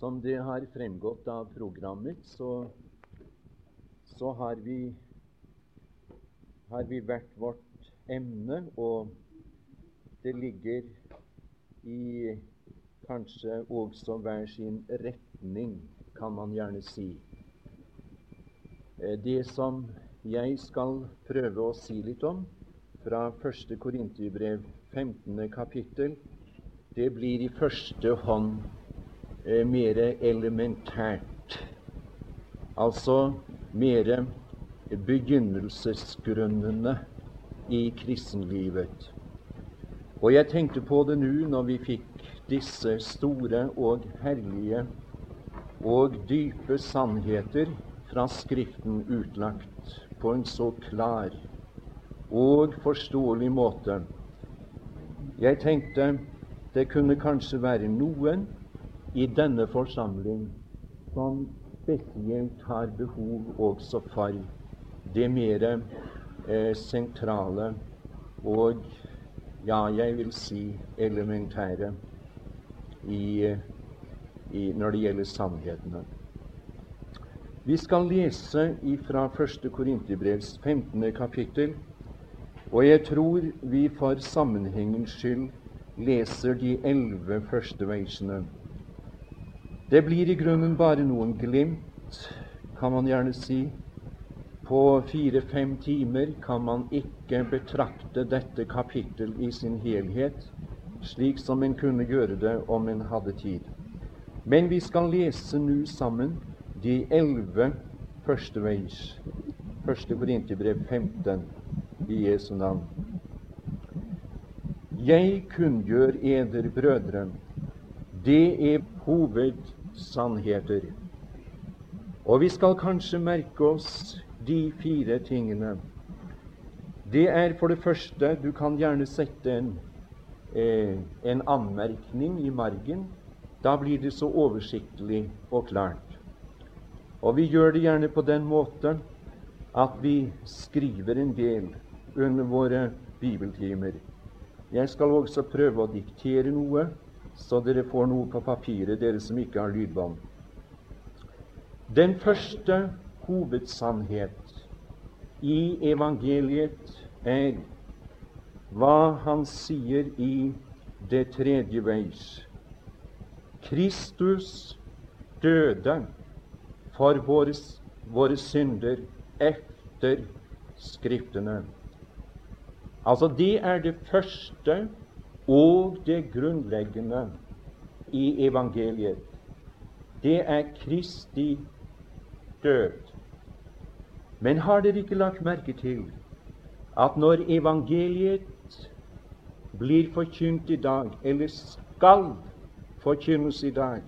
Som det har fremgått av programmet, så, så har, vi, har vi hvert vårt emne, og det ligger i kanskje også hver sin retning, kan man gjerne si. Eh, det som jeg skal prøve å si litt om fra 1. Korinterbrev 15. kapittel, det blir i første hånd mer elementært. Altså mer begynnelsesgrunnene i kristenlivet. Og jeg tenkte på det nå når vi fikk disse store og herlige og dype sannheter fra Skriften utlagt på en så klar og forståelig måte. Jeg tenkte det kunne kanskje være noen i denne forsamling som spesielt har behov også for det mer eh, sentrale og ja, jeg vil si elementære i, i, når det gjelder sannhetene. Vi skal lese fra 1. Korinterbrevs 15. kapittel, og jeg tror vi for sammenhengens skyld leser de elleve første versene. Det blir i grunnen bare noen glimt, kan man gjerne si. På fire-fem timer kan man ikke betrakte dette kapittel i sin helhet, slik som en kunne gjøre det om en hadde tid. Men vi skal lese nå sammen de elleve første veis. Første Korinterbrev 15 i Jesu navn. Jeg kunngjør eder, brødre, det er hoved sannheter. Og vi skal kanskje merke oss de fire tingene. Det er for det første Du kan gjerne sette en, eh, en anmerkning i margen. Da blir det så oversiktlig og klart. Og vi gjør det gjerne på den måte at vi skriver en del under våre bibeltimer. Jeg skal også prøve å diktere noe så dere får noe på papiret, dere som ikke har lydbånd. Den første hovedsannhet i evangeliet er hva han sier i det tredje veis. Kristus døde for våre, våre synder etter Skriftene. Altså, det er det første og det grunnleggende i evangeliet, det er Kristi død. Men har dere ikke lagt merke til at når evangeliet blir forkynt i dag, eller skal forkynnes i dag,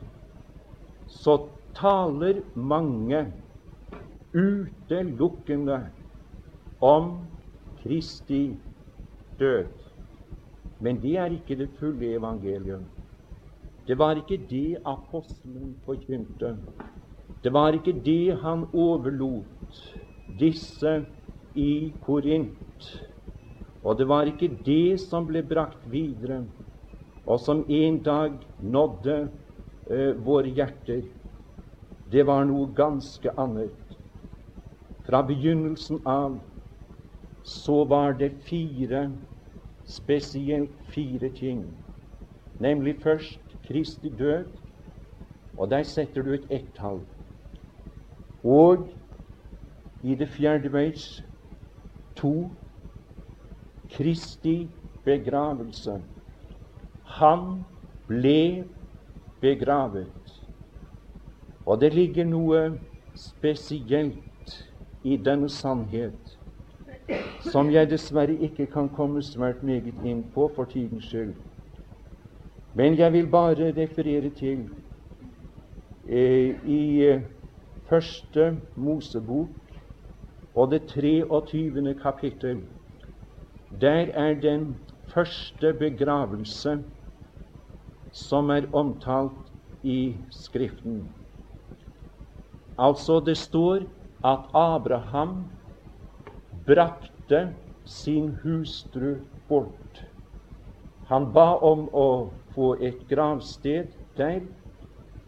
så taler mange utelukkende om Kristi død. Men det er ikke det fulle evangelium. Det var ikke det apostelen forkynte. Det var ikke det han overlot disse i Korint. Og det var ikke det som ble brakt videre, og som en dag nådde uh, våre hjerter. Det var noe ganske annet. Fra begynnelsen av så var det fire spesielt fire ting. Nemlig først Kristi død, og der setter du et ett-tall. Og i det fjerde vers to Kristi begravelse. Han ble begravet. Og det ligger noe spesielt i denne sannhet som jeg dessverre ikke kan komme svært meget inn på for tidens skyld. Men jeg vil bare referere til eh, i eh, første Mosebok og det 23. kapittel. Der er den første begravelse som er omtalt i Skriften. Altså, det står at Abraham brakte sin hustru bort. Han ba om å få et gravsted der,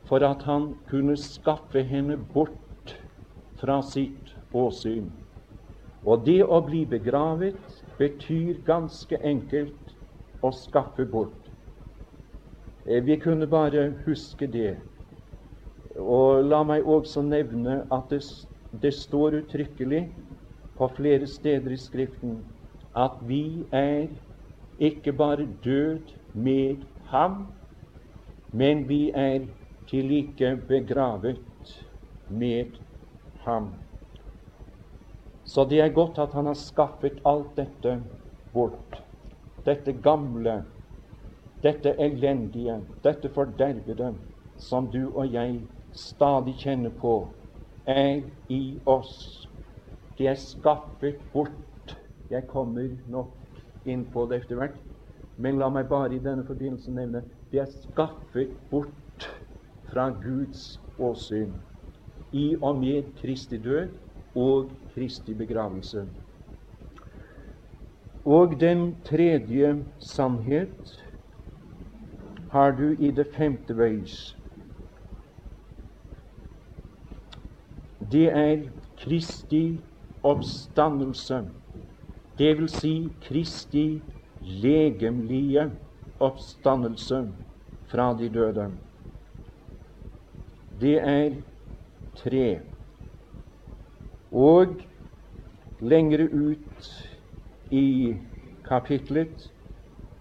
for at han kunne skaffe henne bort fra sitt åsyn. Og det å bli begravet betyr ganske enkelt å skaffe bort. Eh, vi kunne bare huske det. Og la meg også nevne at det, det står uttrykkelig på flere steder i Skriften at vi er ikke bare død med ham, men vi er til like begravet med ham. Så det er godt at han har skaffet alt dette bort. Dette gamle, dette elendige, dette fordervede som du og jeg stadig kjenner på, er i oss. Det er skaffet bort. Jeg kommer nok inn på det etter hvert, men la meg bare i denne forbindelse nevne de er skaffet bort fra Guds åsyn i og med Kristi død og Kristi begravelse. Og den tredje sannhet har du i det femte veis. Det er Kristi oppstandelse, det vil si Kristi legemlige oppstandelse fra de døde. Det er tre. Og lengre ut i kapitlet,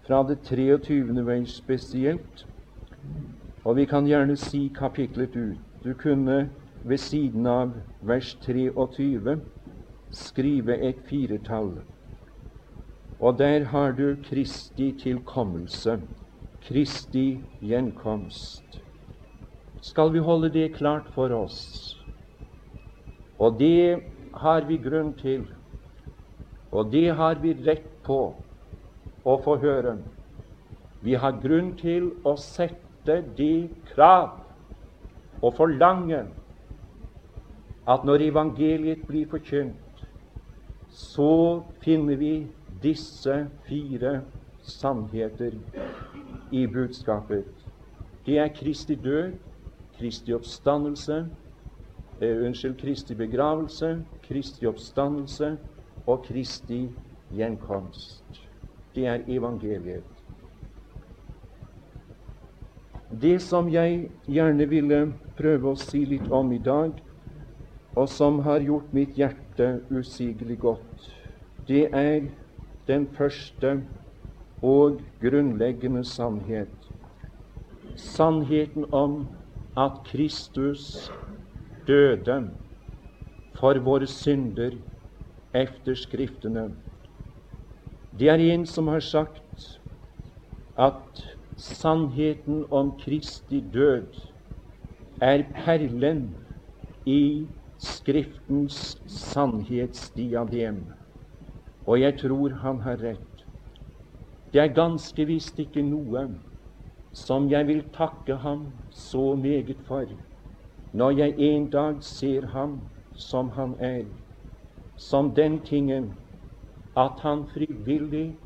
fra det 23. vers spesielt, og vi kan gjerne si kapitlet ut. Du kunne ved siden av vers 23 skrive et firetall. Og der har du Kristi tilkommelse, Kristi gjenkomst. Skal vi holde det klart for oss? Og det har vi grunn til, og det har vi rett på å få høre. Vi har grunn til å sette det krav og forlange at når evangeliet blir forkynt, så finner vi disse fire sannheter i budskapet. Det er Kristi død, Kristi oppstandelse, eh, unnskyld, Kristi begravelse, Kristi oppstandelse og Kristi gjenkomst. Det er evangeliet. Det som jeg gjerne ville prøve å si litt om i dag, og som har gjort mitt hjerte usigelig godt, det er den første og grunnleggende sannhet. Sannheten om at Kristus døde for våre synder efter Skriftene. Det er en som har sagt at sannheten om Kristi død er perlen i Skriftens sannhetsdiadem. Og jeg tror han har rett. Det er ganske visst ikke noe som jeg vil takke ham så meget for når jeg en dag ser ham som han er, som den tingen at han frivillig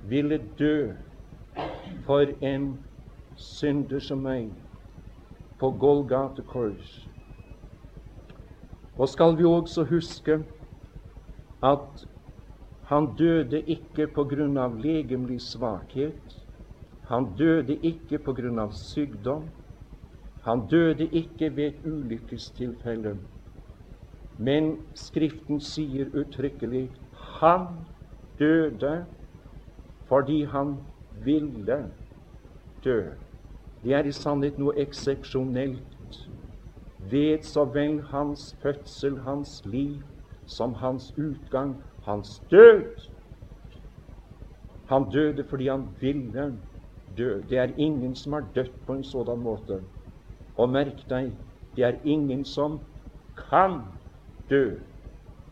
ville dø for en synder som meg på Golgata kors. Og skal vi også huske at han døde ikke av legemlig svakhet. Han døde ikke av sykdom. Han døde ikke ved et ulykkestilfelle. Men Skriften sier uttrykkelig han døde fordi han ville dø. Det er i sannhet noe eksepsjonelt ved så vel hans fødsel, hans liv, som hans utgang, hans død. Han døde fordi han ville dø. Det er ingen som har dødd på en sådan måte. Og merk deg, det er ingen som kan dø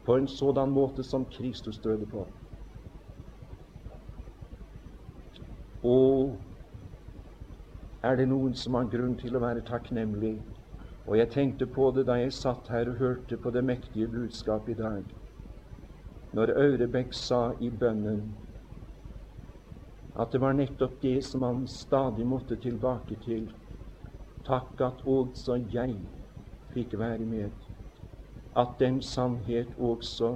på en sådan måte som Kristus døde på. Og er det noen som har grunn til å være takknemlig? Og jeg tenkte på det da jeg satt her og hørte på det mektige budskap i dag. Når Aurebekk sa i bønnen at det var nettopp det som han stadig måtte tilbake til Takk at også jeg fikk være med. At den sannhet også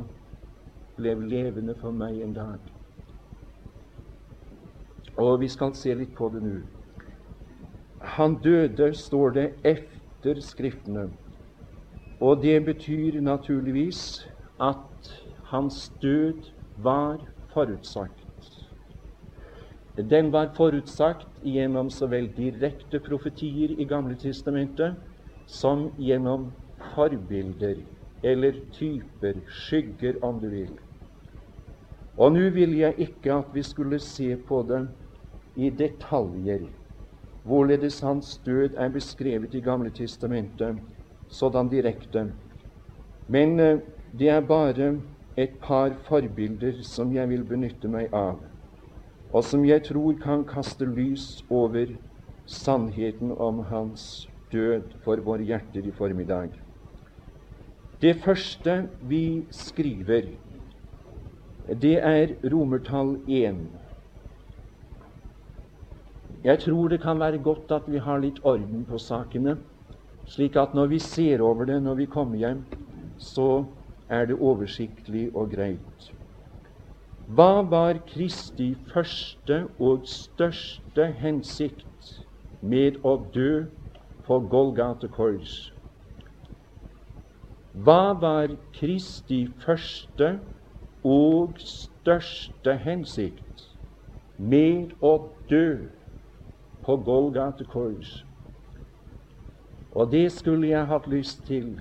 ble levende for meg en dag. Og vi skal se litt på det nå. Han døde, står det, efter Skriftene. Og det betyr naturligvis at hans død var forutsagt. Den var forutsagt gjennom så vel direkte profetier i Gamle testamentet som gjennom forbilder eller typer, skygger, om du vil. Og nå vil jeg ikke at vi skulle se på det i detaljer, hvorledes hans død er beskrevet i Gamle testamentet sådan direkte. Men eh, det er bare et par forbilder som jeg vil benytte meg av og som jeg tror kan kaste lys over sannheten om hans død for våre hjerter i formiddag. Det første vi skriver, det er romertall 1. Jeg tror det kan være godt at vi har litt orden på sakene, slik at når vi ser over det når vi kommer hjem, så er det oversiktlig og greit. Hva var Kristi første og største hensikt med å dø på Golgata kors? Hva var Kristi første og største hensikt med å dø på Golgata kors? Og det skulle jeg hatt lyst til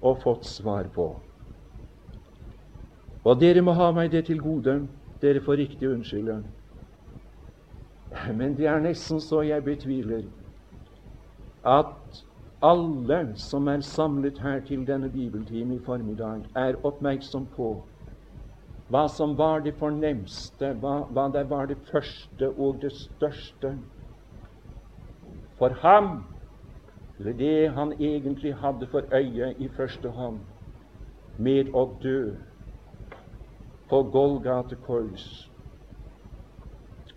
å fått svar på. Og dere må ha meg det til gode. Dere får riktig unnskylde. Men det er nesten så jeg betviler at alle som er samlet her til denne bibeltime i formiddag, er oppmerksom på hva som var det fornemste, hva, hva det var det første og det største. For ham, eller det han egentlig hadde for øye i første hånd, med å dø på Golgate kors.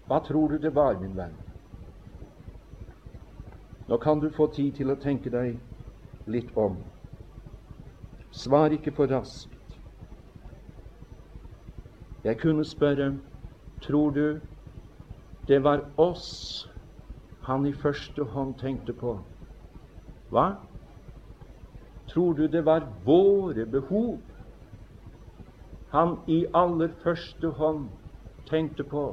Hva tror du det var, min venn? Nå kan du få tid til å tenke deg litt om. Svar ikke for raskt. Jeg kunne spørre tror du det var oss han i første hånd tenkte på? Hva? Tror du det var våre behov han i aller første hånd tenkte på.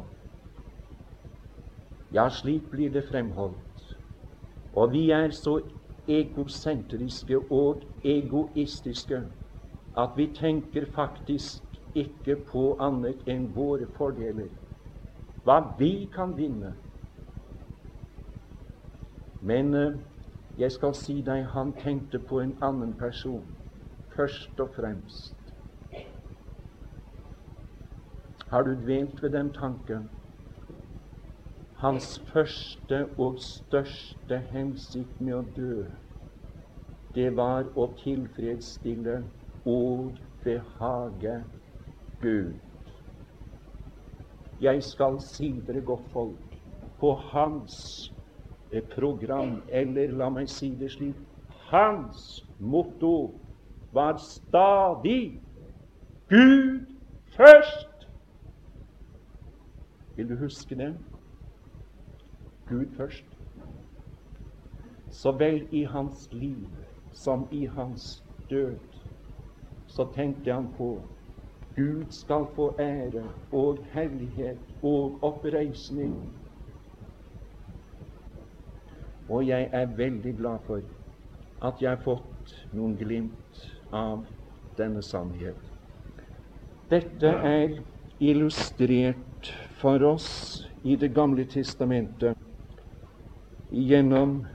Ja, slik blir det fremholdt. Og vi er så egosentriske og egoistiske at vi tenker faktisk ikke på annet enn våre fordeler, hva vi kan vinne. Men uh, jeg skal si deg, han tenkte på en annen person først og fremst. Har du dvelt ved den tanken? Hans første og største hensikt med å dø, det var å tilfredsstille og behage Gud. Jeg skal si dere, godt folk, på hans program, eller la meg si det slik Hans motto var stadig Gud først. Vil du huske det? Gud først. Så vel i hans liv som i hans død, så tenkte han på Gud skal få ære og herlighet og oppreisning. Og jeg er veldig glad for at jeg har fått noen glimt av denne sannhet. Dette er illustrert for oss i Det gamle testamentet gjennom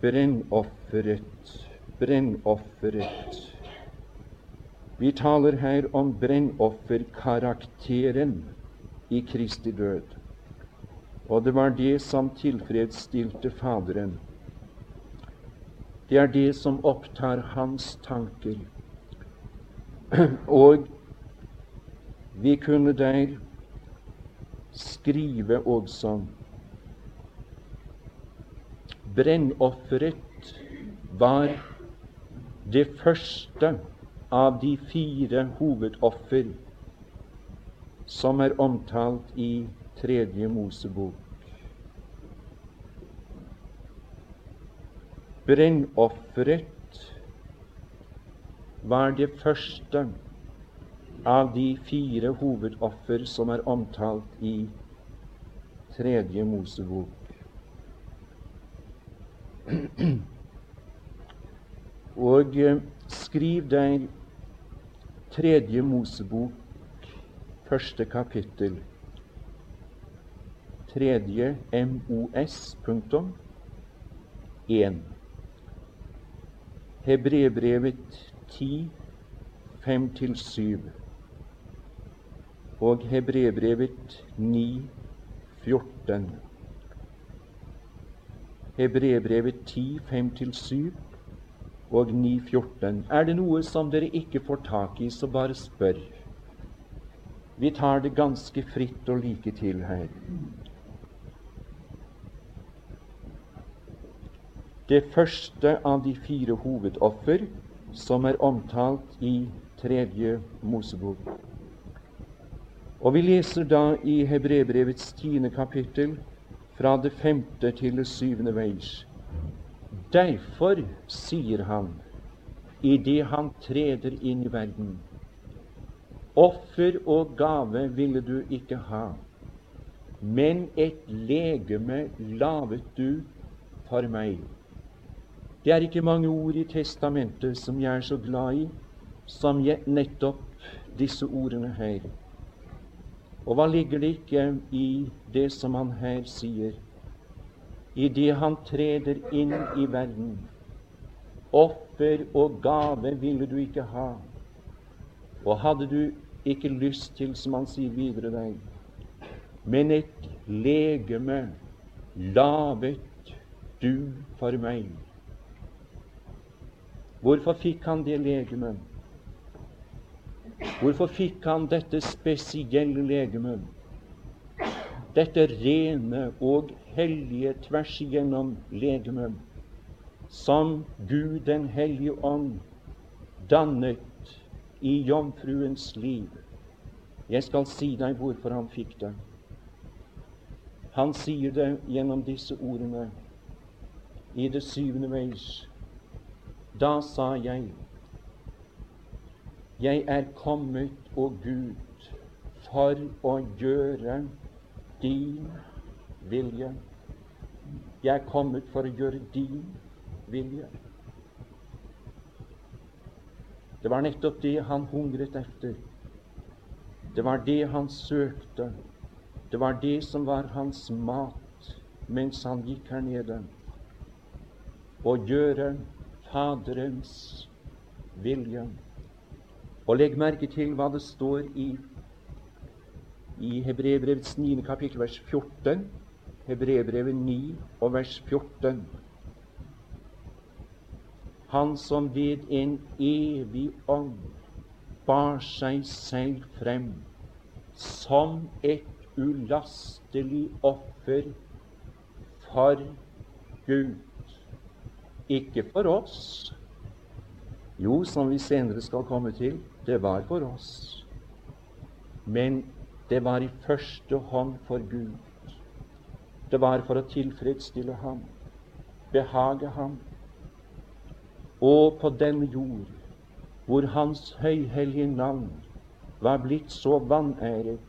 brennofferet. Brennofferet. Vi taler her om brennofferkarakteren i Kristi død. Og det var det som tilfredsstilte Faderen. Det er det som opptar hans tanker. Og vi kunne der skrive også Brennofferet var det første av de fire hovedoffer som er omtalt i Tredje Mosebok. Brennofferet var det første av de fire hovedoffer som er omtalt i Tredje Mosebok. Og eh, skriv deg Tredje Mosebok, første kapittel. Tredje MOS, punktum, 1. Hebrebrevet 10, 5-7. Og Hebrebrevet 9, 14. Hebrebrevet 10, 5-7 og 9, 14. Er det noe som dere ikke får tak i, så bare spør. Vi tar det ganske fritt og like til her. Det første av de fire hovedoffer som er omtalt i tredje Mosebok. Og vi leser da i Hebrebrevets tiende kapittel fra det femte til det syvende vers. Derfor sier han idet han treder inn i verden Offer og gave ville du ikke ha, men et legeme lavet du for meg. Det er ikke mange ord i Testamentet som jeg er så glad i som nettopp disse ordene her. Og hva ligger det ikke i det som han her sier? idet han treder inn i verden. Offer og gave ville du ikke ha. Og hadde du ikke lyst til, som han sier videre deg, men et legeme lavet du for meg. Hvorfor fikk han det legemet? Hvorfor fikk han dette spesielle legemet? Dette rene og hellige tvers igjennom legemet, som Gud den hellige ånd dannet i jomfruens liv. Jeg skal si deg hvorfor han fikk det. Han sier det gjennom disse ordene i det syvende vers. Da sa jeg, jeg er kommet, å Gud, for å gjøre din vilje. Jeg er kommet for å gjøre din vilje. Det var nettopp det han hungret etter. Det var det han søkte. Det var det som var hans mat mens han gikk her nede. Å gjøre Faderens vilje. Og legg merke til hva det står i, i Hebrebrevets 9. kapittel, vers 14. Hebrebrevet 9 og vers 14. Han som ved en evig ånd bar seg selv frem som et ulastelig offer for Gud. Ikke for oss. Jo, som vi senere skal komme til, det var for oss. Men det var i første hånd for Gud. Det var for å tilfredsstille ham, behage ham. Og på denne jord, hvor Hans høyhellige navn var blitt så vanæret,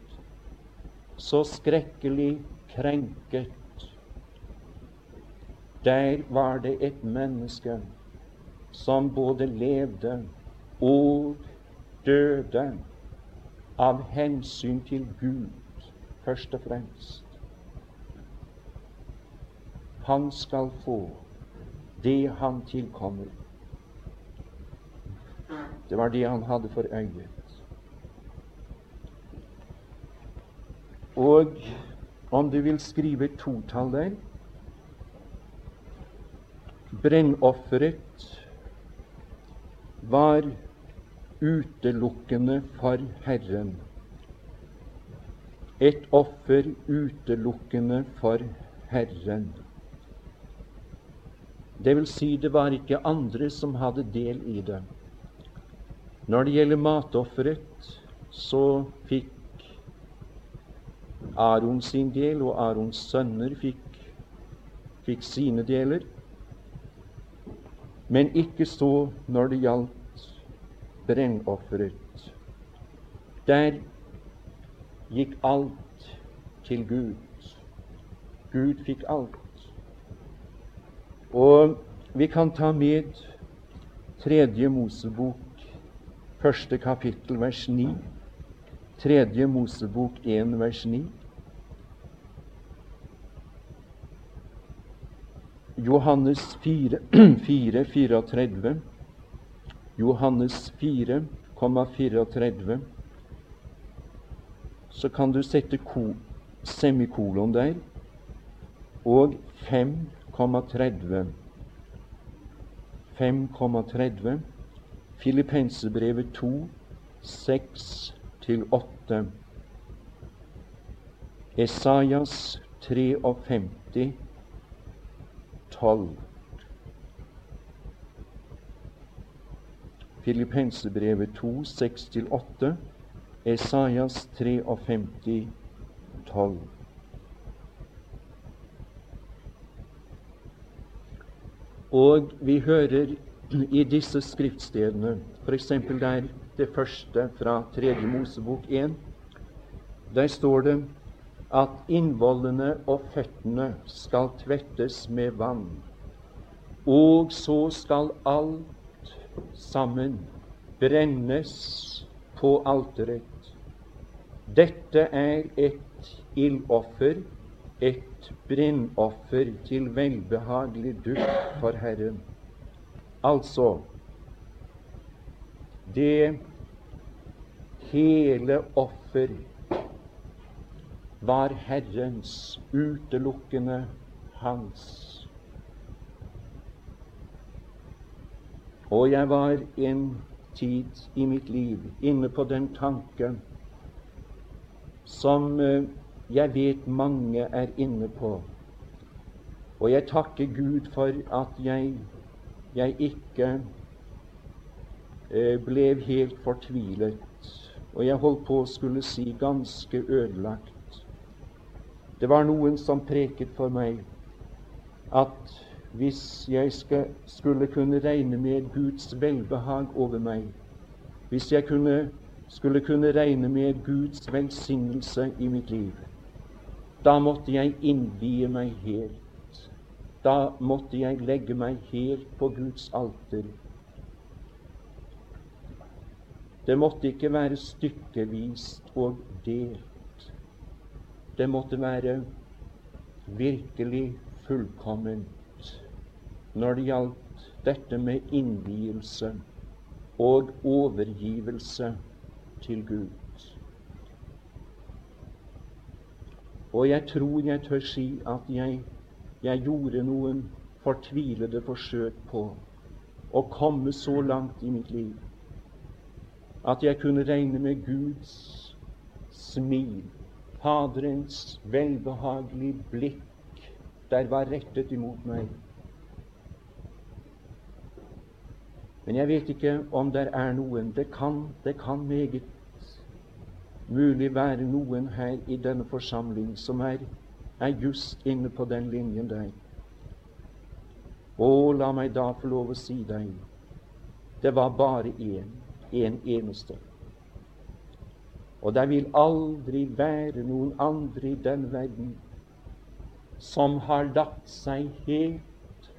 så skrekkelig krenket, der var det et menneske som både levde og døde av hensyn til Gud først og fremst han skal få det han tilkommer. Det var det han hadde for øyet. Og om du vil skrive et totall der Brennofferet var utelukkende for Herren. Et offer utelukkende for Herren. Det vil si, det var ikke andre som hadde del i det. Når det gjelder matofferet, så fikk Aron sin del, og Arons sønner fikk, fikk sine deler. Men ikke så når det gjaldt brennofferet. Der gikk alt til Gud. Gud fikk alt. Og vi kan ta med Tredje Mosebok første kapittel, vers 9. Tredje Mosebok 1, vers 9. Johannes 4, 4 34. Johannes 4,34. Så kan du sette ko, semikolon der. Og 5,30. 5,30. Filippensebrevet 2, 6-8. Esaias 53, 12. Filippensebrevet 2, 6-8. Esaias 53, 12. Og vi hører i disse skriftstedene, f.eks. der det første fra Tredje Mosebok 1, der står det at innvollene og føttene skal tvettes med vann, og så skal alt sammen brennes på alteret. Dette er et ildoffer, et brennoffer til velbehagelig duft for Herren. Altså det hele offer var Herrens, utelukkende hans. Og jeg var en tid i mitt liv inne på den tanken som eh, jeg vet mange er inne på. Og jeg takker Gud for at jeg jeg ikke eh, ble helt fortvilet, og jeg holdt på å skulle si ganske ødelagt. Det var noen som preket for meg at hvis jeg skulle kunne regne med Guds velbehag over meg, hvis jeg kunne, skulle kunne regne med Guds velsignelse i mitt liv, da måtte jeg innvie meg helt da måtte jeg legge meg helt på Guds alter. Det måtte ikke være stykkevist og delt. Det måtte være virkelig fullkomment når det gjaldt dette med innvielse og overgivelse til Gud. Og jeg tror jeg tør si at jeg jeg gjorde noen fortvilede forsøk på å komme så langt i mitt liv at jeg kunne regne med Guds smil, Faderens velbehagelige blikk der var rettet imot meg. Men jeg vet ikke om det er noen Det kan, det kan meget mulig være noen her i denne forsamling som er er just inne på den linjen der. Å, la meg da få lov å si deg det var bare én, en eneste. Og det vil aldri være noen andre i den verden som har lagt seg helt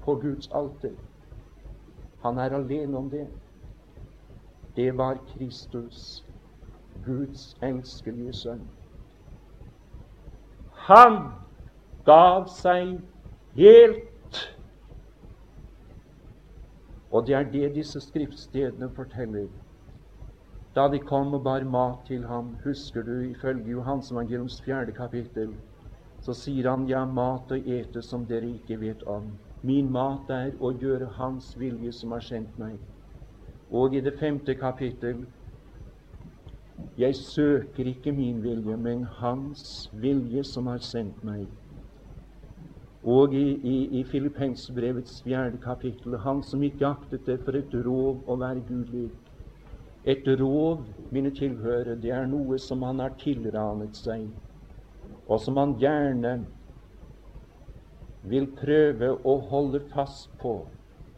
på Guds alter. Han er alene om det. Det var Kristus, Guds elskelige sønn. Han gav seg helt. Og det er det disse skriftstedene forteller. Da de kom og bar mat til ham, husker du ifølge Johans evangeliums fjerde kapittel, så sier han, ja, mat og ete som dere ikke vet om. Min mat er å gjøre Hans vilje som har sendt meg. Og i det femte kapittel jeg søker ikke min vilje, men Hans vilje som har sendt meg. Og i, i, i Filippensbrevets fjerde kapittel han som ikke aktet det for et rov å være Gud lik. Et rov, mine tilhørere, det er noe som han har tilranet seg, og som han gjerne vil prøve å holde fast på.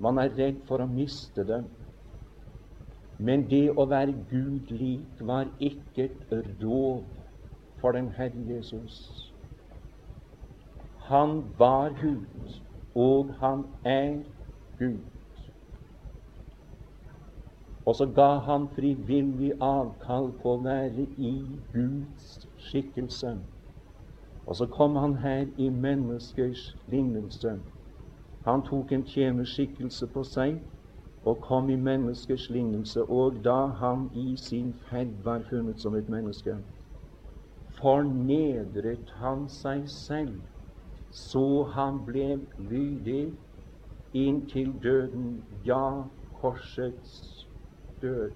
Man er redd for å miste det. Men det å være Gud lik var ikke et rov for den Herre Jesus. Han var Gud, og han er Gud. Og så ga han frivillig avkall på å være i Guds skikkelse. Og så kom han her i menneskers lignelse. Han tok en tjenerskikkelse på seg og kom i menneskers lignelse. Og da han i sin ferd var funnet som et menneske, fornedret han seg selv så han ble lydig inntil døden, ja, korsets død.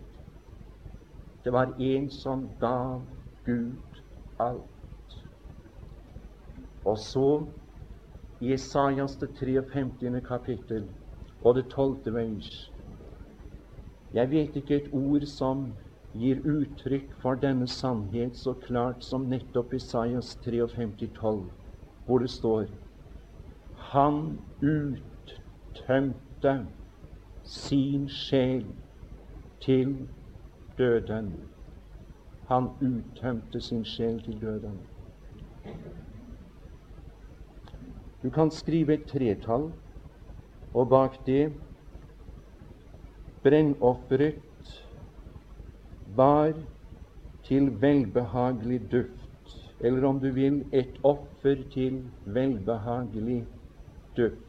Det var en som gav Gud alt. Og så i Isaias det 53. kapittel og det 12. vers Jeg vet ikke et ord som gir uttrykk for denne sannhet så klart som nettopp Isaias 53, 12 hvor det står Han uttømte sin sjel til døden. Han uttømte sin sjel til døden. Du kan skrive et tretall, og bak det Brennofferet var til velbehagelig duft eller om du vil, et offer til velbehagelig død.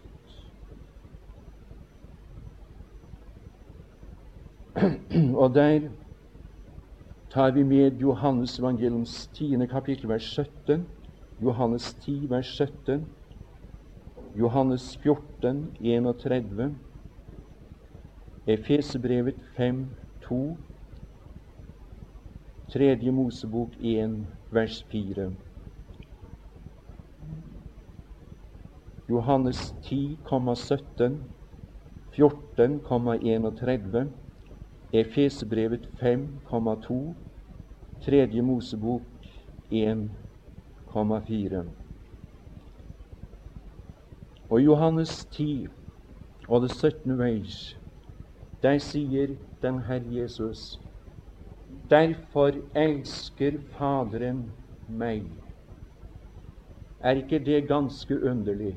Og der tar vi med Johannes evangeliums 10. kapittel, vers 17. Johannes 10, vers 17. Johannes 14, 31. Efesebrevet 5, 2. Tredje Mosebok 1, vers 4. Johannes 10,17, 14,31, Efesebrevet 5,2, Tredje Mosebok 1,4. Og Johannes 10 og det 17. vers, der sier den Herre Jesus Derfor elsker Faderen meg. Er ikke det ganske underlig?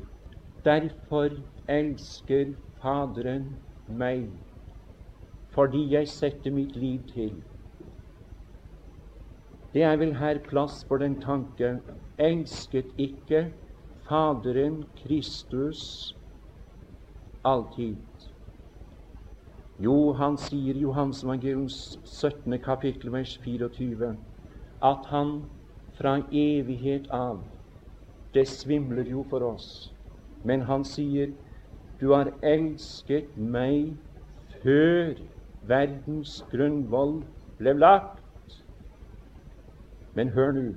Derfor elsker Faderen meg, fordi jeg setter mitt liv til. Det er vel her plass for den tanke elsket ikke Faderen Kristus alltid? Jo, han sier i Johansevangeliums 17. kapittel, vers 24, at han fra evighet av Det svimler jo for oss. Men han sier, 'Du har elsket meg før verdens grunnvoll ble lagt'. Men hør nå.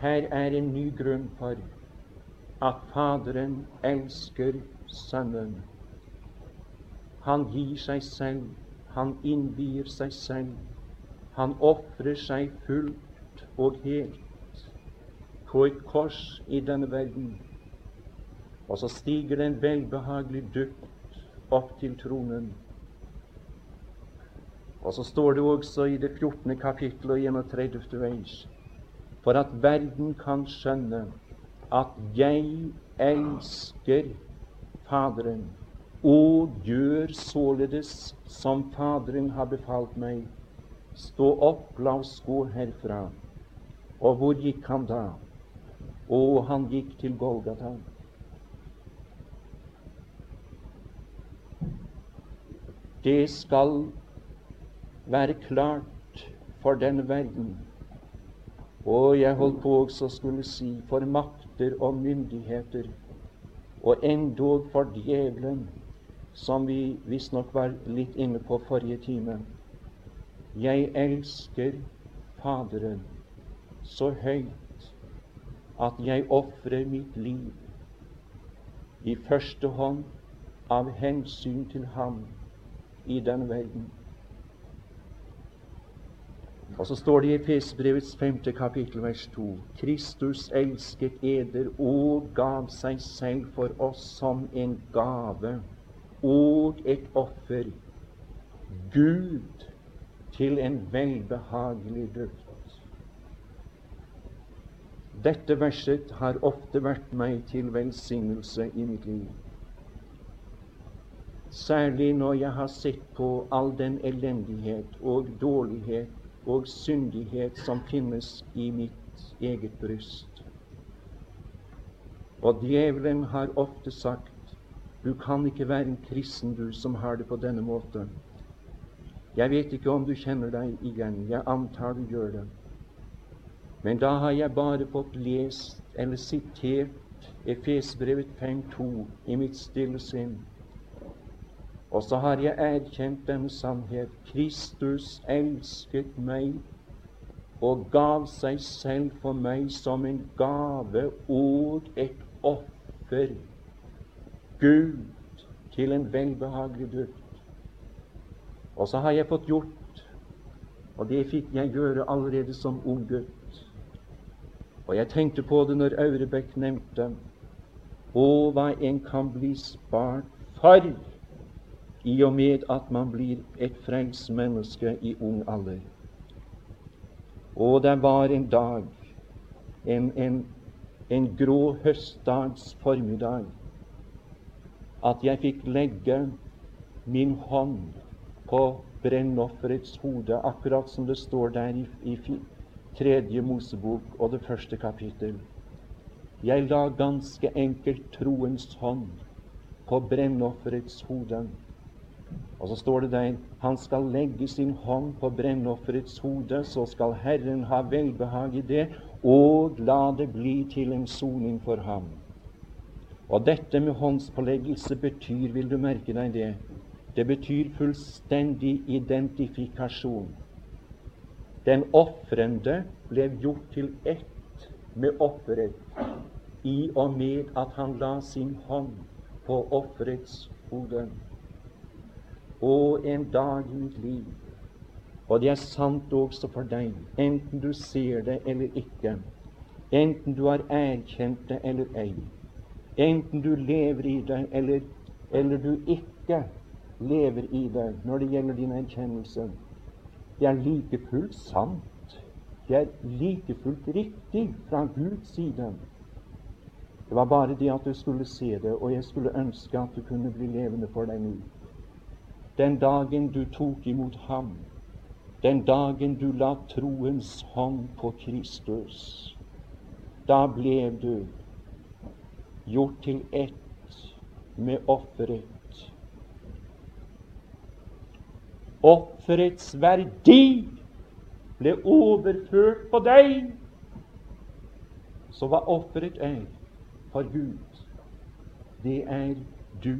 Her er en ny grunn for at Faderen elsker Sønnen. Han gir seg selv, han innvier seg selv. Han ofrer seg fullt og helt på et kors i denne verden. Og så stiger det en velbehagelig duft opp til tronen. Og så står det også i det 14. kapittel og 31. vers for at verden kan skjønne at jeg elsker Faderen og gjør således som Faderen har befalt meg. Stå opp, la oss gå herfra. Og hvor gikk han da? Og han gikk til Golgata. Det skal være klart for denne verden. Og jeg holdt på også skulle si for makter og myndigheter, og endog for djevelen som vi visstnok var litt inne på forrige time. Jeg elsker Faderen så høyt at jeg ofrer mitt liv i første hånd av hensyn til ham i denne verden. Og så står det i Efesbrevets femte kapittel, vers to Kristus elsket eder og gav seg selv for oss som en gave og et offer. Gud til en velbehagelig duft. Dette verset har ofte vært meg til velsignelse i mitt liv. Særlig når jeg har sett på all den elendighet og dårlighet og syndighet som finnes i mitt eget bryst. Og djevelen har ofte sagt du kan ikke være en kristen, du som har det på denne måten. Jeg vet ikke om du kjenner deg igjen. Jeg antar du gjør det. Men da har jeg bare fått lest eller sitert Efesbrevet 5.2 i mitt stille sinn. Og så har jeg erkjent denne sannhet. Kristus elsket meg og gav seg selv for meg som en gave og et offer. Gud til en velbehagelig duft. Og så har jeg fått gjort, og det fikk jeg gjøre allerede som ung gutt. Og jeg tenkte på det når Aurebekk nevnte Å, hva en kan bli spart for i og med at man blir et frelst menneske i ung alder. Og det var en dag, en, en, en grå høstdags formiddag, at jeg fikk legge min hånd på brennofferets hode, akkurat som det står der i, i tredje Mosebok og det første kapittel. Jeg la ganske enkelt troens hånd på brennofferets hode. Og så står det der han skal legge sin hånd på brennofferets hode, så skal Herren ha velbehag i det, og la det bli til en soning for ham. Og dette med håndspåleggelse betyr, vil du merke deg det, det betyr fullstendig identifikasjon. Den ofrende ble gjort til ett med offeret i og med at han la sin hånd på offerets hode og en dag i mitt liv. Og det er sant også for deg, enten du ser det eller ikke, enten du har erkjent det eller ei, enten du lever i det eller, eller du ikke lever i det når det gjelder din erkjennelse. Det er like fullt sant. Det er like fullt riktig fra Guds side. Det var bare det at du skulle se det, og jeg skulle ønske at du kunne bli levende for deg nå den dagen du tok imot ham, den dagen du la troens hånd på Kristus, da ble du gjort til ett med offeret. Offerets verdi ble overført på deg. Så hva offeret er for Gud, det er du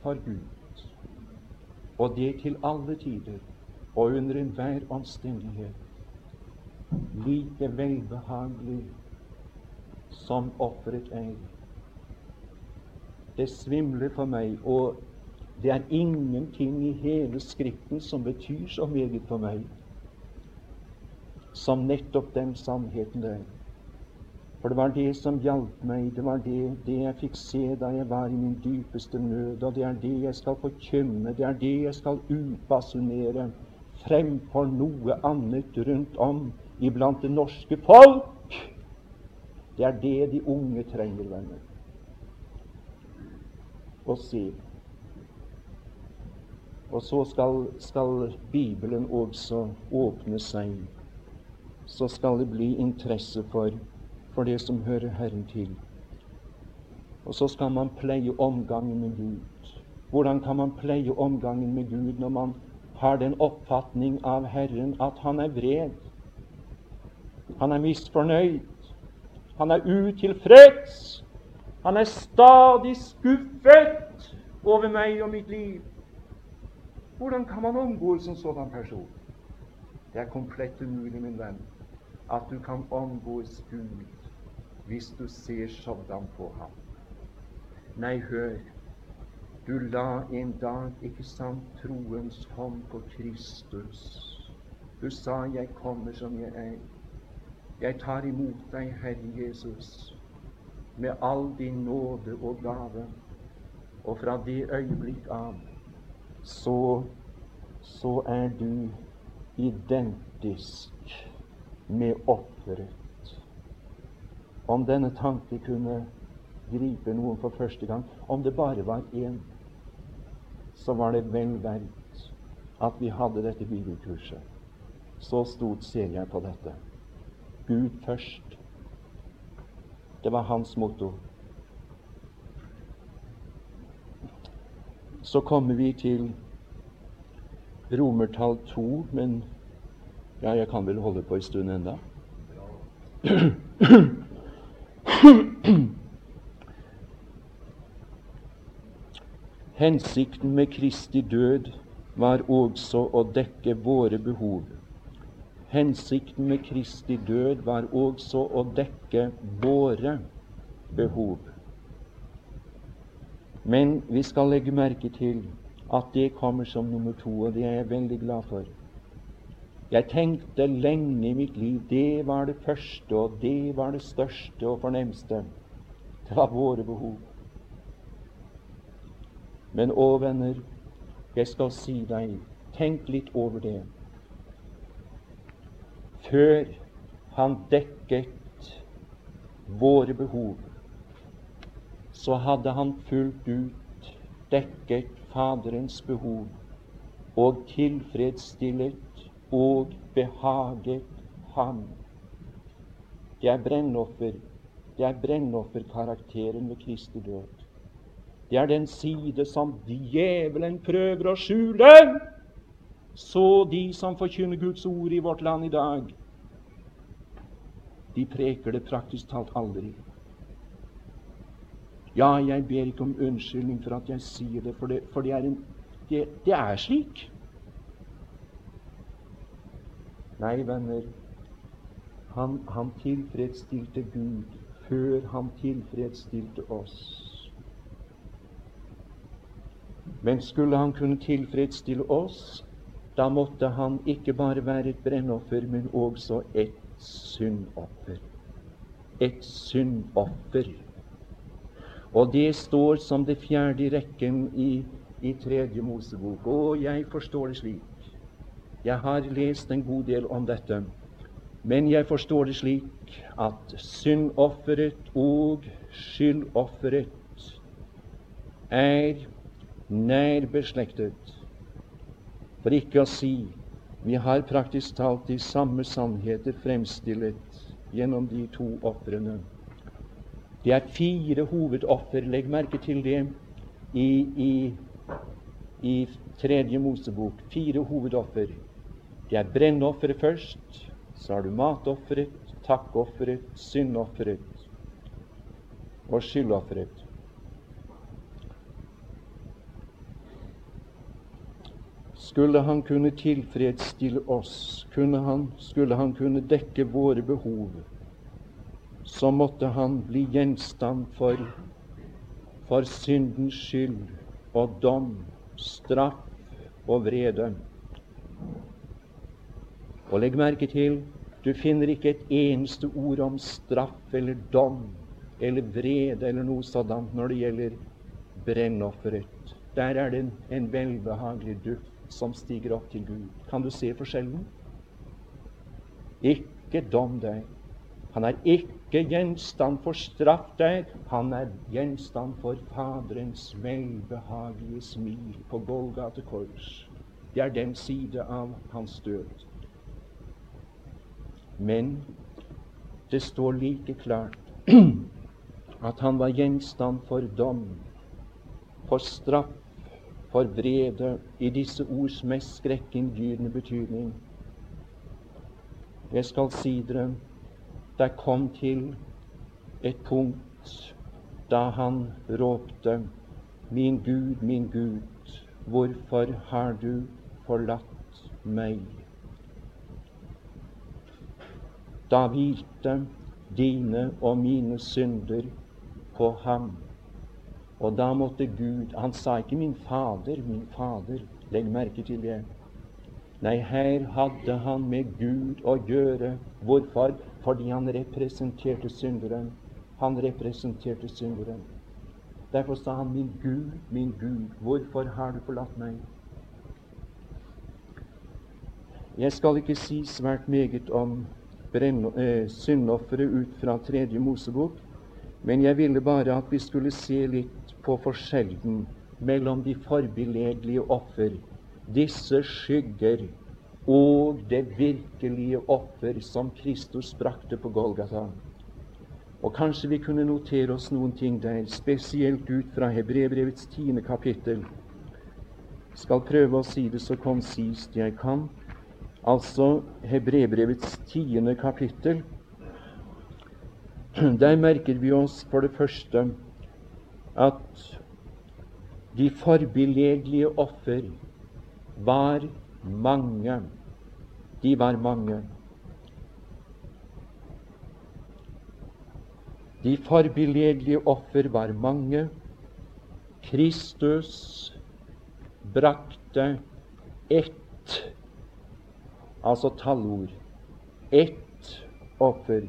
for Gud og det til alle tider og under enhver omstendighet, like velbehagelig som offeret er. Det svimler for meg, og det er ingenting i hele Skriften som betyr så meget for meg som nettopp den sannheten der. For det var det som hjalp meg, det var det, det, jeg fikk se da jeg var i min dypeste nød. Og det er det jeg skal forkynne, det er det jeg skal utbasunere fremfor noe annet rundt om iblant det norske folk. Det er det de unge trenger, venner. Å se. Og så skal, skal Bibelen også åpne seg. Så skal det bli interesse for for det som hører Herren til. Og så skal man pleie omgangen med Gud. Hvordan kan man pleie omgangen med Gud når man har den oppfatning av Herren at han er vred? Han er misfornøyd. Han er utilfreds. Han er stadig skuffet over meg og mitt liv. Hvordan kan man omgås en sådan person? Det er komplett umulig, min venn, at du kan omgås Gud hvis du ser sådan på ham. Nei, hør. Du la en dag, ikke sant, troens hånd på Kristus. Du sa, 'Jeg kommer som jeg er'. Jeg tar imot deg, Herre Jesus, med all din nåde og gave. Og fra det øyeblikk av så, så er du identisk med offeret. Om denne tanke kunne gripe noen for første gang, om det bare var én, så var det vel verdt at vi hadde dette bibelkurset. Så stort ser jeg på dette. Gud først. Det var hans motto. Så kommer vi til romertall to, men ja, jeg kan vel holde på en stund enda. Hensikten med Kristi død var også å dekke våre behov. Hensikten med Kristi død var også å dekke våre behov. Men vi skal legge merke til at det kommer som nummer to, og det er jeg veldig glad for. Jeg tenkte lenge i mitt liv det var det første, og det var det største og fornemste. Det var våre behov. Men å, venner, jeg skal si deg, tenk litt over det. Før han dekket våre behov, så hadde han fullt ut dekket Faderens behov og tilfredsstillet og behaget ham. Det er brennoffer. Det er brennofferkarakteren ved Kristi død. Det er den side som djevelen prøver å skjule. Så de som forkynner Guds ord i vårt land i dag, de preker det praktisk talt aldri. Ja, jeg ber ikke om unnskyldning for at jeg sier det, for det, for det, er, en, det, det er slik. Nei, venner, han, han tilfredsstilte Gud før han tilfredsstilte oss. Men skulle han kunne tilfredsstille oss, da måtte han ikke bare være et brennoffer, men også et syndoffer. Et syndoffer. Og det står som det fjerde i rekken i, i Tredje Mosebok. Og jeg forstår det slik. Jeg har lest en god del om dette. Men jeg forstår det slik at syndofferet og skyldofferet er nær beslektet. For ikke å si vi har praktisk talt de samme sannheter fremstillet gjennom de to ofrene. Det er fire hovedoffer. Legg merke til det i, i, i Tredje Mosebok. Fire hovedoffer. Det er brennofferet først, så har du matofferet, takkofferet, syndofferet og skyldofferet. Skulle han kunne tilfredsstille oss, kunne han, skulle han kunne dekke våre behov, så måtte han bli gjenstand for, for syndens skyld og dom, straff og vrede. Og legg merke til du finner ikke et eneste ord om straff eller dom eller vrede eller noe sådant når det gjelder brennofferet. Der er det en, en velbehagelig duft som stiger opp til Gud. Kan du se forskjellen? Ikke dom deg. Han er ikke gjenstand for straff der. Han er gjenstand for Faderens velbehagelige smil på Golgate kors. Det er den side av hans død. Men det står like klart at han var gjenstand for dom, for straff, for vrede, i disse ords mest skrekkinngytende betydning. Jeg skal si dere det kom til et punkt da han råpte, Min Gud, min Gud, hvorfor har du forlatt meg? Da hvilte dine og mine synder på ham. Og da måtte Gud Han sa ikke 'min Fader, min Fader'. Legg merke til det. Nei, her hadde han med Gud å gjøre. Hvorfor? Fordi han representerte synderen. Han representerte synderen. Derfor sa han, 'Min Gud, min Gud, hvorfor har du forlatt meg?' Jeg skal ikke si svært meget om syndofferet ut fra Tredje Mosebok, men jeg ville bare at vi skulle se litt på forskjellen mellom de forbilledlige offer, disse skygger, og det virkelige offer som Kristus brakte på Golgata. Og kanskje vi kunne notere oss noen ting der, spesielt ut fra Hebrebrevets tiende kapittel. Skal prøve å si det så konsist jeg kan altså Hebrebrevets tiende kapittel. Der merker vi oss for det første at de forbilledlige offer var mange. De var mange. De forbilledlige offer var mange. Kristus brakte ett altså tallord. Ett offer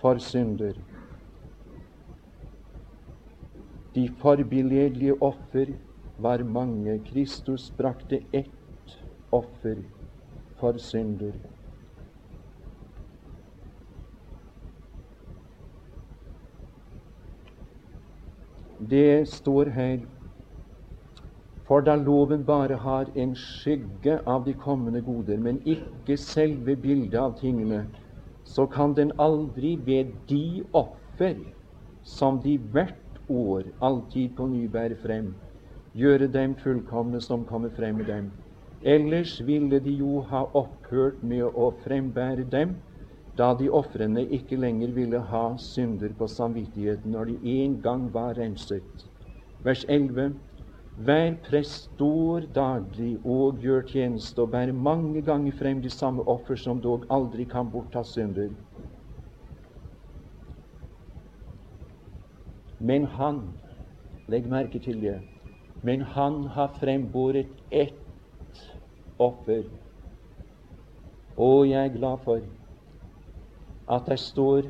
for synder. De forbilledlige offer var mange. Kristus brakte ett offer for synder. Det står her for da loven bare har en skygge av de kommende goder, men ikke selve bildet av tingene, så kan den aldri ved de offer som de hvert år alltid på ny bærer frem, gjøre dem fullkomne som kommer frem med dem. Ellers ville de jo ha opphørt med å frembære dem, da de ofrene ikke lenger ville ha synder på samvittigheten når de en gang var renset. Vers 11. Hver prest står daglig og gjør tjeneste og bærer mange ganger frem de samme offer som dog aldri kan bortta synder. Men han Legg merke til det. Men han har frembåret ett offer. Og jeg er glad for at det står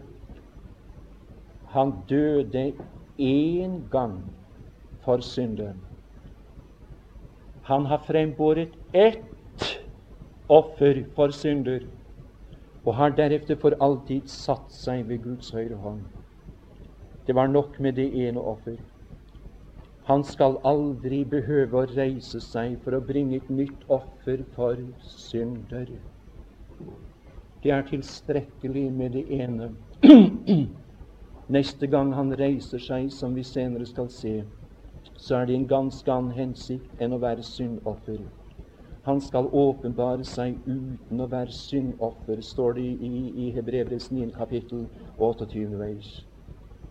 han døde én gang for synderen. Han har frembåret ett offer for synder og har deretter for alltid satt seg ved Guds høyre hånd. Det var nok med det ene offer. Han skal aldri behøve å reise seg for å bringe et nytt offer for synder. Det er tilstrekkelig med det ene. Neste gang han reiser seg, som vi senere skal se, så er det en ganske annen hensikt enn å være syndoffer. Han skal åpenbare seg uten å være syndoffer, står det i, i Hebrevets 9. kapittel 28. vers.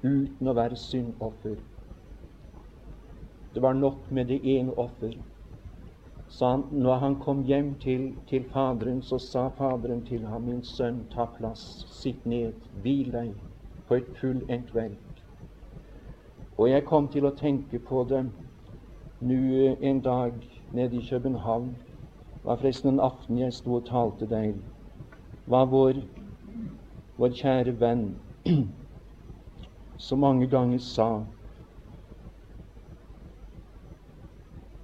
Uten å være syndoffer. Det var nok med det ene offer. Så han, når han kom hjem til, til Faderen, så sa Faderen til ham, min sønn, ta plass, sitt ned, hvil deg på et fullendt verk. Og jeg kom til å tenke på det nå en dag nede i København. Det var forresten en aften jeg sto og talte der. var vår, vår kjære venn så mange ganger sa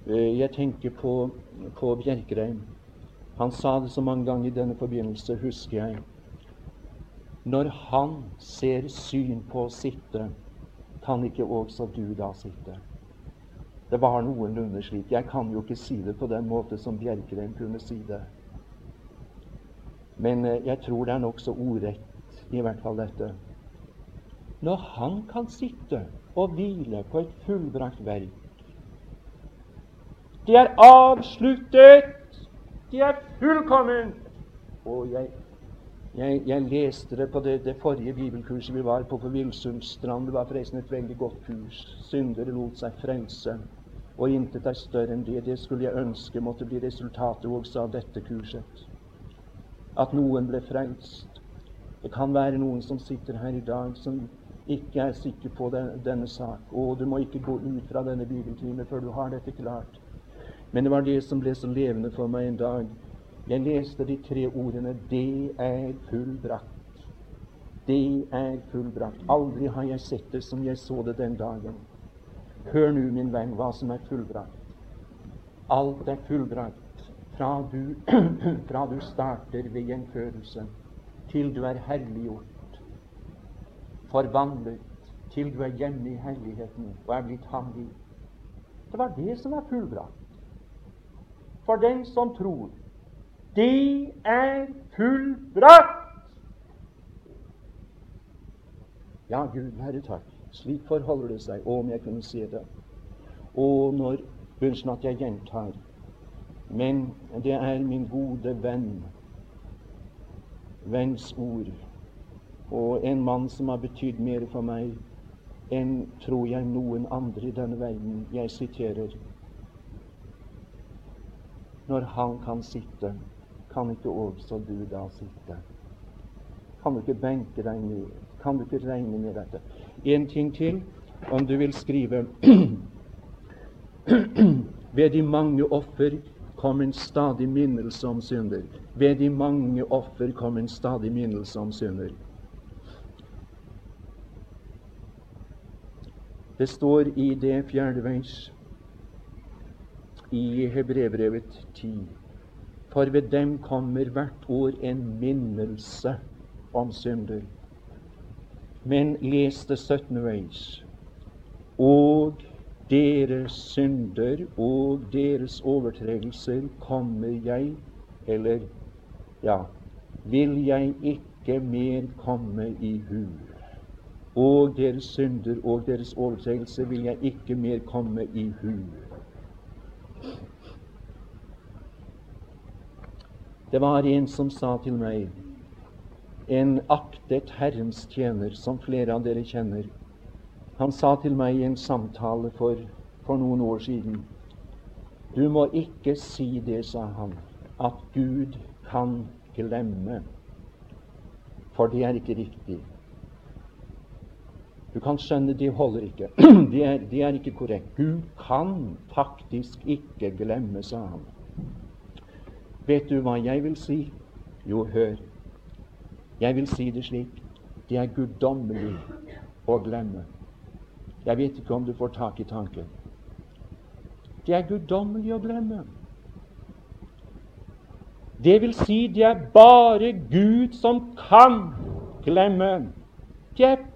eh, Jeg tenker på, på Bjerkreim. Han sa det så mange ganger i denne forbindelse, husker jeg. Når han ser syn på å sitte kan ikke også du da sitte? Det var noenlunde slik. Jeg kan jo ikke si det på den måte som Bjerkreim kunne si det. Men eh, jeg tror det er nokså ordrett, i hvert fall dette. Når han kan sitte og hvile på et fullbrakt verk Det er avsluttet! Det er fullkomment! Og jeg jeg, jeg, leste det på det, det, forrige bibelkurset vi var på på Villsundstrand. Det var forresten et veldig godt kurs. Syndere lot seg frelse. Og intet er større enn det. Det skulle jeg ønske måtte bli resultatet også av dette kurset. At noen ble frelst. Det kan være noen som sitter her i dag, som ikke er sikker på den, denne sak. Og du må ikke gå ut fra denne bibeltime før du har dette klart. Men det var det som ble så levende for meg en dag. Jeg leste de tre ordene 'Det er fullbrakt'. Det er fullbrakt. Aldri har jeg sett det som jeg så det den dagen. Hør nå, min venn, hva som er fullbrakt. Alt er fullbrakt fra du, fra du starter ved gjenfødelse, til du er herliggjort, forvandlet, til du er hjemme i herligheten og er blitt ham lik. Det var det som var fullbrakt. For den som tror. Det er fullbrakt! Ja, Gud være takk. Slik forholder det seg. Om jeg kunne se det. Og når Unnskyld at jeg gjentar. Men det er min gode venn, venns ord, og en mann som har betydd mer for meg enn, tror jeg, noen andre i denne verden. Jeg siterer Når han kan sitte, kan ikke også du da sitte? Kan du ikke benke deg ned? Kan du ikke regne med dette? En ting til, om du vil skrive Ved de mange offer kom en stadig minnelse om synder. Ved de mange offer kom en stadig minnelse om synder. Det står i det fjerde vers i Hebrevbrevet 10. For ved dem kommer hvert år en minnelse om synder. Men les det 17. veis. Og deres synder og deres overtredelser kommer jeg, eller ja, vil jeg ikke mer komme i hu. Og deres synder og deres overtredelser vil jeg ikke mer komme i hu. Det var en som sa til meg, en aktet Herrens tjener, som flere av dere kjenner, han sa til meg i en samtale for, for noen år siden Du må ikke si det, sa han, at Gud kan glemme. For det er ikke riktig. Du kan skjønne, det holder ikke. Det er, det er ikke korrekt. Gud kan faktisk ikke glemme, sa han. Vet du hva jeg vil si? Jo, hør. Jeg vil si det slik. Det er guddommelig å glemme. Jeg vet ikke om du får tak i tanken. Det er guddommelig å glemme. Det vil si, det er bare Gud som kan glemme. Det er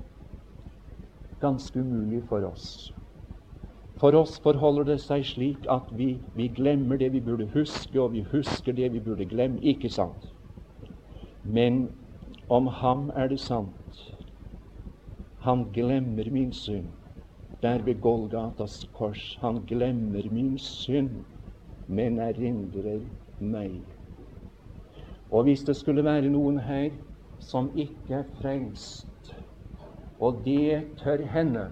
ganske umulig for oss. For oss forholder det seg slik at vi, vi, glemmer det vi burde huske, og vi husker det vi burde glemme. Ikke sant? Men om ham er det sant. Han glemmer min synd der ved Golgatas kors. Han glemmer min synd, men erindrer meg. Og hvis det skulle være noen her som ikke er frelst, og det tør hende,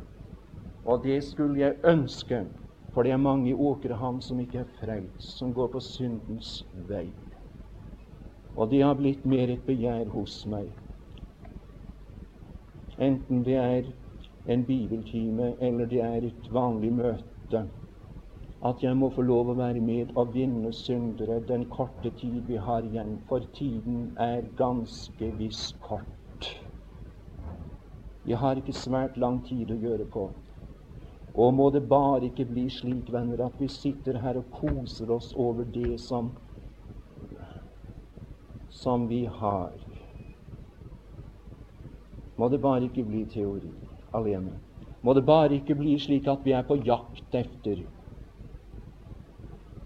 og det skulle jeg ønske, for det er mange i Åkrehamn som ikke er frelst, som går på syndens vei. Og det har blitt mer et begjær hos meg. Enten det er en bibeltime eller det er et vanlig møte, at jeg må få lov å være med og vinne syndere den korte tid vi har igjen, for tiden er ganske visst kort. Vi har ikke svært lang tid å gjøre på. Og må det bare ikke bli slik, venner, at vi sitter her og koser oss over det som, som vi har. Må det bare ikke bli teori alene. Må det bare ikke bli slik at vi er på jakt efter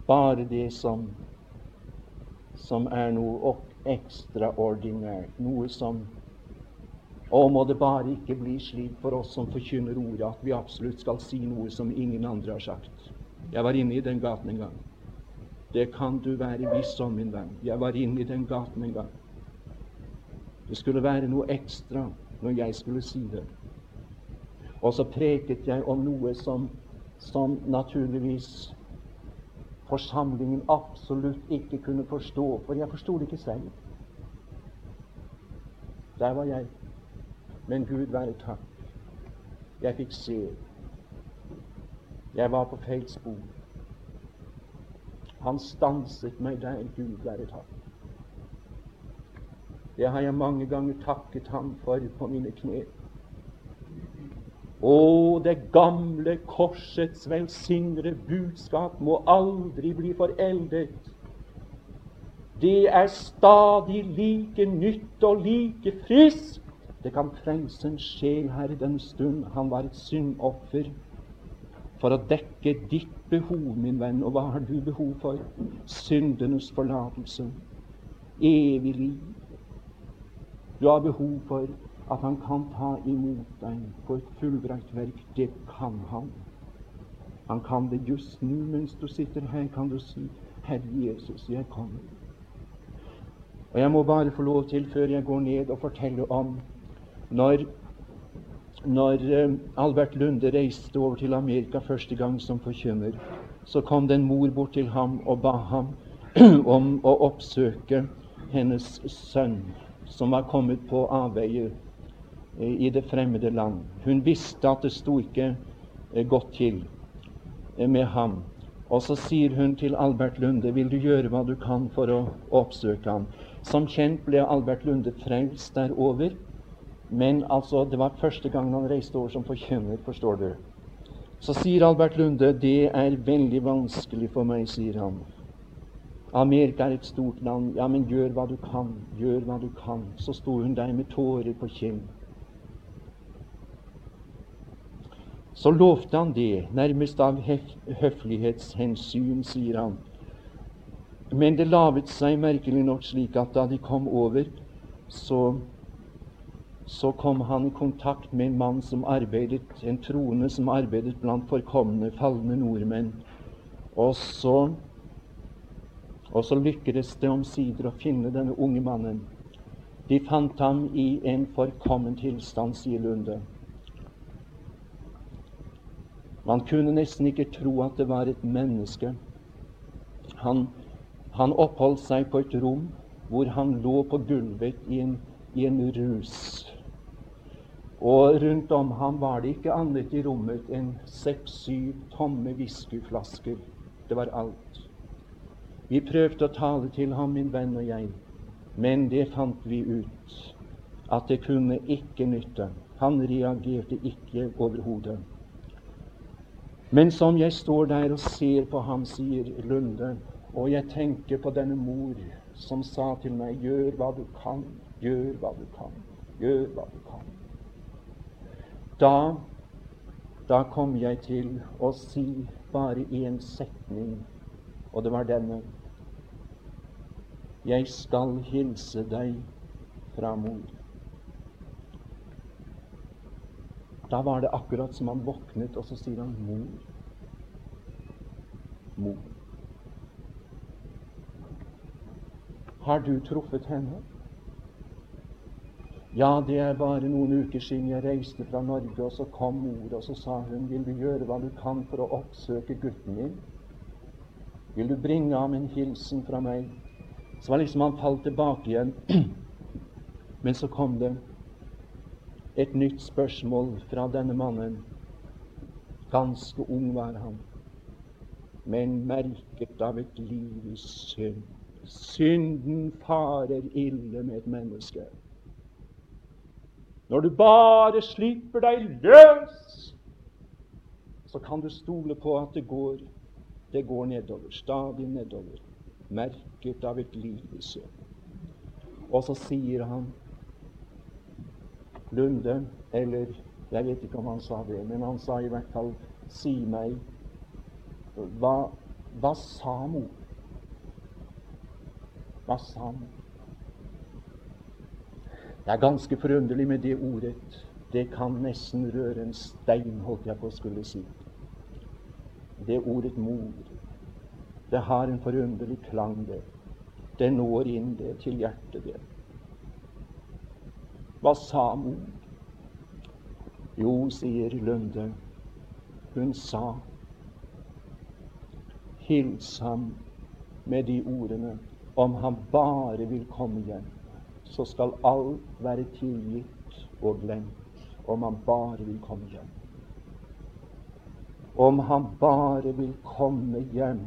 bare det som, som er noe ekstraordinært, noe som Og må det bare ikke bli slik for oss som forkynner ordet, at vi absolutt skal si noe som ingen andre har sagt. Jeg var inne i den gaten en gang. Det kan du være viss om, min venn. Jeg var inne i den gaten en gang. Det skulle være noe ekstra når jeg skulle si det. Og så preket jeg om noe som, som naturligvis forsamlingen absolutt ikke kunne forstå, for jeg forsto det ikke selv. Der var jeg. Men Gud være takk. Jeg fikk se. Jeg var på feil spor. Han stanset meg der, Gud være takk. Det har jeg mange ganger takket ham for på mine kne. Å, det gamle korsets velsignede budskap må aldri bli foreldet. Det er stadig like nytt og like friskt. Det kan frelse en sjel her i denne stund. Han var et syndoffer for å dekke ditt behov, min venn. Og hva har du behov for? Syndenes forlatelse. Evig liv. Du har behov for at han kan ta imot deg på et fullbrakt verk. Det kan han. Han kan det just nå mens du sitter her, kan du si, Herre Jesus, jeg kommer. Og Jeg må bare få lov til, før jeg går ned, og fortelle om når, når eh, Albert Lunde reiste over til Amerika første gang som forkynner, så kom det en mor bort til ham og ba ham om å oppsøke hennes sønn, som var kommet på avveie eh, i det fremmede land. Hun visste at det sto ikke eh, godt til med ham. Og så sier hun til Albert Lunde, vil du gjøre hva du kan for å oppsøke ham? Som kjent ble Albert Lunde frelst derover. Men altså, det var første gang han reiste over som forkynner, forstår du. Så sier Albert Lunde det er veldig vanskelig for meg, sier han. Amerika er et stort land. Ja, men gjør hva du kan. Gjør hva du kan. Så sto hun der med tårer på kinn. Så lovte han det, nærmest av høflighetshensyn, sier han. Men det laget seg merkelig nok slik at da de kom over, så så kom han i kontakt med en mann som arbeidet, en troende som arbeidet blant forkomne, falne nordmenn. Og så, og så lykkes det omsider å finne denne unge mannen. De fant ham i en forkommen tilstand, sier Lunde. Man kunne nesten ikke tro at det var et menneske. Han, han oppholdt seg på et rom hvor han lå på gulvet i en, i en rus. Og rundt om ham var det ikke annet i rommet enn seks-syv tomme whiskyflasker. Det var alt. Vi prøvde å tale til ham, min venn og jeg, men det fant vi ut at det kunne ikke nytte. Han reagerte ikke overhodet. Men som jeg står der og ser på ham, sier Lunde, og jeg tenker på denne mor som sa til meg, gjør hva du kan, gjør hva du kan, gjør hva du kan. Da, da kom jeg til å si bare én setning, og det var denne Jeg skal hilse deg fra mor. Da var det akkurat som han våknet, og så sier han mor. Mor. Har du truffet henne? Ja, det er bare noen uker siden jeg reiste fra Norge, og så kom mor, og så sa hun, vil du gjøre hva du kan for å oppsøke gutten min? Vil du bringe ham en hilsen fra meg? Så var liksom han falt tilbake igjen. Men så kom det et nytt spørsmål fra denne mannen. Ganske ung var han, men merket av et liv i synd. Synden farer ille med et menneske. Når du bare slipper deg løs, så kan du stole på at det går, det går nedover, stadig nedover, merket av et liv i søvn. Og så sier han Lunde, eller jeg vet ikke om han sa det, men han sa i hvert fall Si meg, hva, hva sa mor? Hva sa mor? Det er ganske forunderlig med det ordet. Det kan nesten røre en stein, holdt jeg på å skulle si. Det ordet mor. Det har en forunderlig klang, det. Det når inn det til hjertet, det. Hva sa mor? Jo, sier Lunde, hun sa Hils ham med de ordene om han bare vil komme hjem så skal alt være tilgitt og glemt om han bare vil komme hjem. Om han bare vil komme hjem.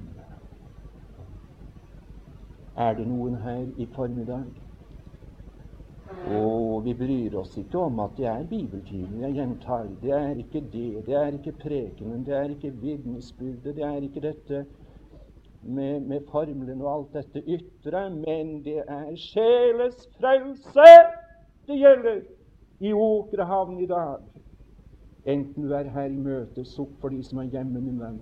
Er det noen her i formiddag? Og vi bryr oss ikke om at det er bibeltimen. Jeg gjentar, det er ikke det. Det er ikke prekenen, det er ikke vitnesbyrdet, det er ikke dette med, med formelen og alt dette ytre, men det er sjeles frelse det gjelder i Åkrehavn i dag. Enten du er her i møte, sukk for de som er hjemme, min venn.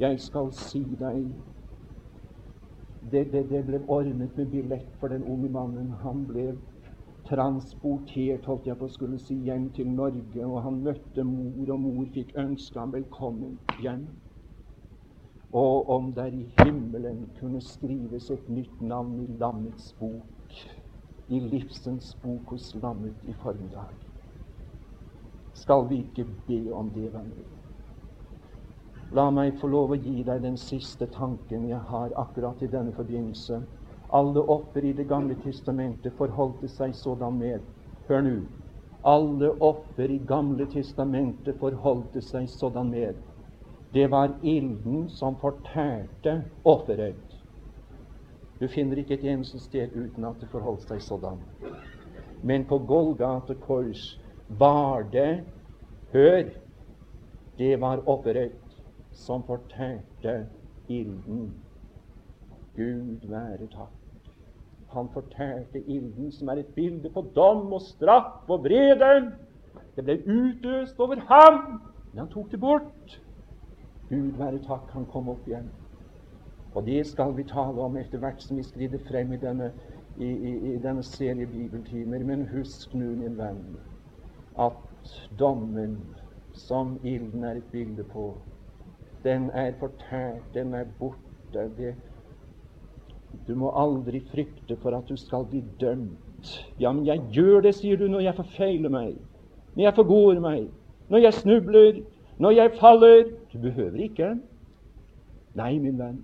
Jeg skal si deg det, det, det ble ordnet med billett for den unge mannen. Han ble transportert holdt jeg på å skulle si, hjem til Norge, og han møtte mor, og mor fikk ønske ham velkommen hjem. Og om der i himmelen kunne skrives et nytt navn i lammets bok, i livsens bok hos lammet i formiddag, skal vi ikke be om det, venner. La meg få lov å gi deg den siste tanken jeg har akkurat i denne forbindelse. Alle offer i Det gamle testamentet forholdte seg sådan med Hør nå. Alle offer i Gamle testamentet forholdte seg sådan med. Det var ilden som fortærte offeret. Du finner ikke et eneste sted uten at det forholdt seg sådan. Men på Golgata kors var det Hør! Det var offeret som fortærte ilden. Gud være takk. Han fortærte ilden, som er et bilde på dom og straff og vrede. Det ble utøst over ham, men han tok det bort. Gud være takk, han kom opp igjen. Og det skal vi tale om etter hvert som vi skrider frem i denne, i, i, i denne serie bibeltimer. Men husk nå, min venn, at dommen som ilden er et bilde på, den er fortært, den er borte. Det, du må aldri frykte for at du skal bli dømt. Ja, men jeg gjør det, sier du, når jeg forfeiler meg, når jeg forgår meg, når jeg snubler, når jeg faller. Du behøver ikke. Nei, min venn,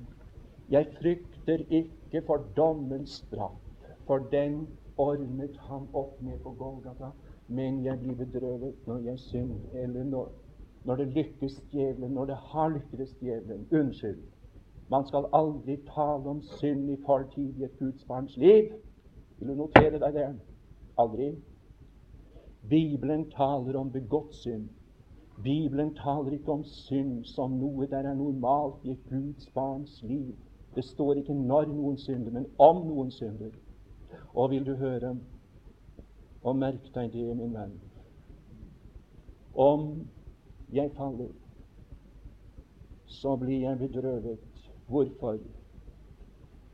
jeg frykter ikke for dommens straff, for den ordnet han opp med på Golgata. Men jeg blir bedrøvet når jeg synder, eller når, når det lykkes djevelen, når det har lykkes djevelen. Unnskyld. Man skal aldri tale om synd i fortid i et Guds barns liv. Vil du notere deg det? Aldri. Bibelen taler om begått synd. Bibelen taler ikke om synd som noe der er normalt i et Guds barns liv. Det står ikke når noen synder, men om noen synder. Og vil du høre, og merk deg det, min venn Om jeg faller, så blir jeg bedrøvet. Hvorfor?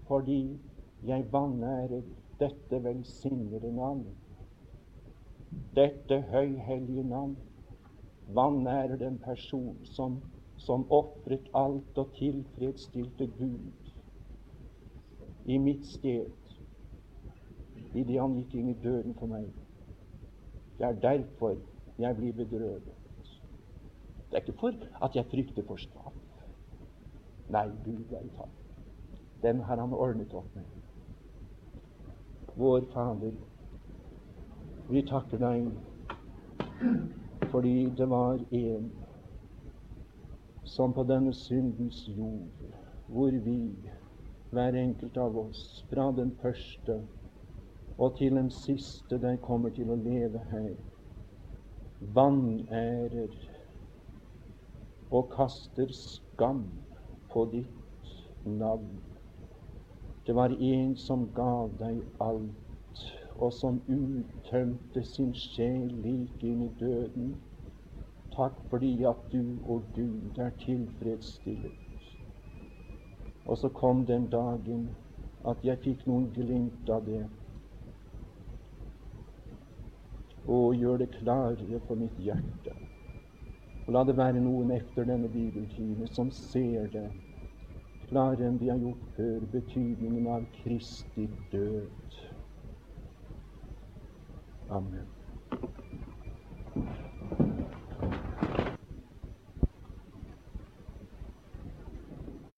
Fordi jeg vanærer dette velsignede navn. Dette høyhellige navn vanærer den person som, som ofret alt og tilfredsstilte Gud i mitt sted idet han gikk inn i døden for meg. Det er derfor jeg blir bedrøvet. Det er ikke for at jeg frykter for straff. Nei, Gud være takk. Den har han ordnet opp med. Vår Fader, vi takker deg fordi det var en som på denne syndens jord, hvor vi, hver enkelt av oss, fra den første og til den siste der kommer til å leve her, vanærer og kaster skam på ditt navn. Det var en som gav deg alt og som uttømte sin sjel like inn i døden. Takk fordi at du og Gud er tilfredsstillet. Og så kom den dagen at jeg fikk noen glimt av det. Og gjør det klarere for mitt hjerte. Og la det være noen etter denne bibeltime som ser det klarere enn de har gjort før, betydningen av Kristi død. Amen.